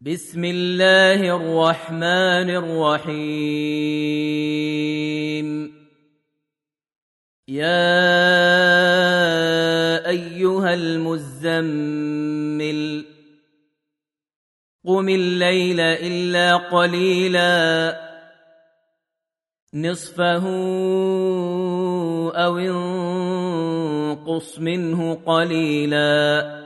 بسم الله الرحمن الرحيم. يا أيها المزمل قم الليل إلا قليلا. نصفه أو انقص منه قليلا.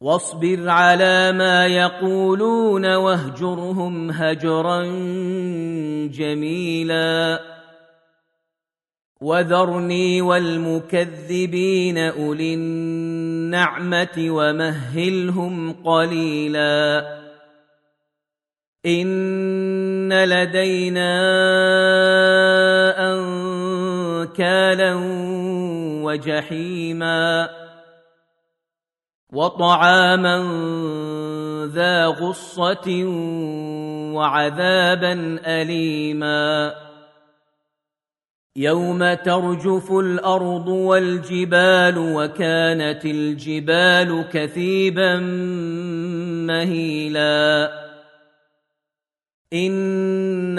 واصبر على ما يقولون واهجرهم هجرا جميلا. وذرني والمكذبين أولي النعمة ومهلهم قليلا. إن لدينا أنكالا وجحيما. وطعاما ذا غصة وعذابا أليما. يوم ترجف الأرض والجبال وكانت الجبال كثيبا مهيلا. إنا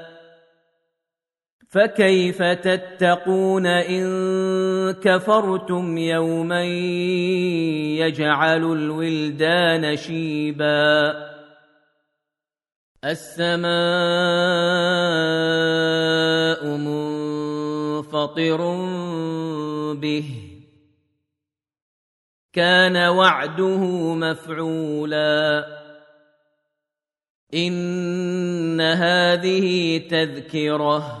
فكيف تتقون إن كفرتم يوما يجعل الولدان شيبا السماء منفطر به كان وعده مفعولا إن هذه تذكرة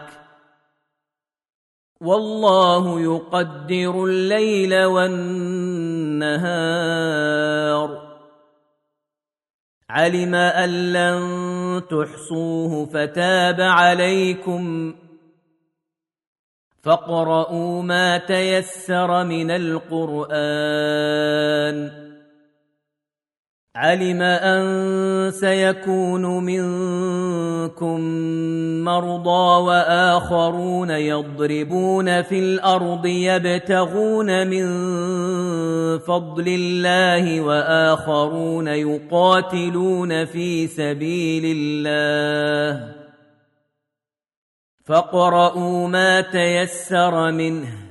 والله يقدر الليل والنهار. علم أن لن تحصوه فتاب عليكم. فاقرؤوا ما تيسر من القرآن. علم أن سيكون منكم مرضى وآخرون يضربون في الأرض يبتغون من فضل الله وآخرون يقاتلون في سبيل الله. فاقرؤوا ما تيسر منه.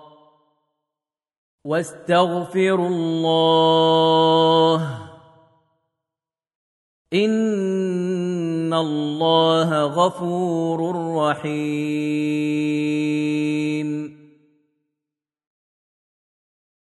واستغفروا الله. إن الله غفور رحيم.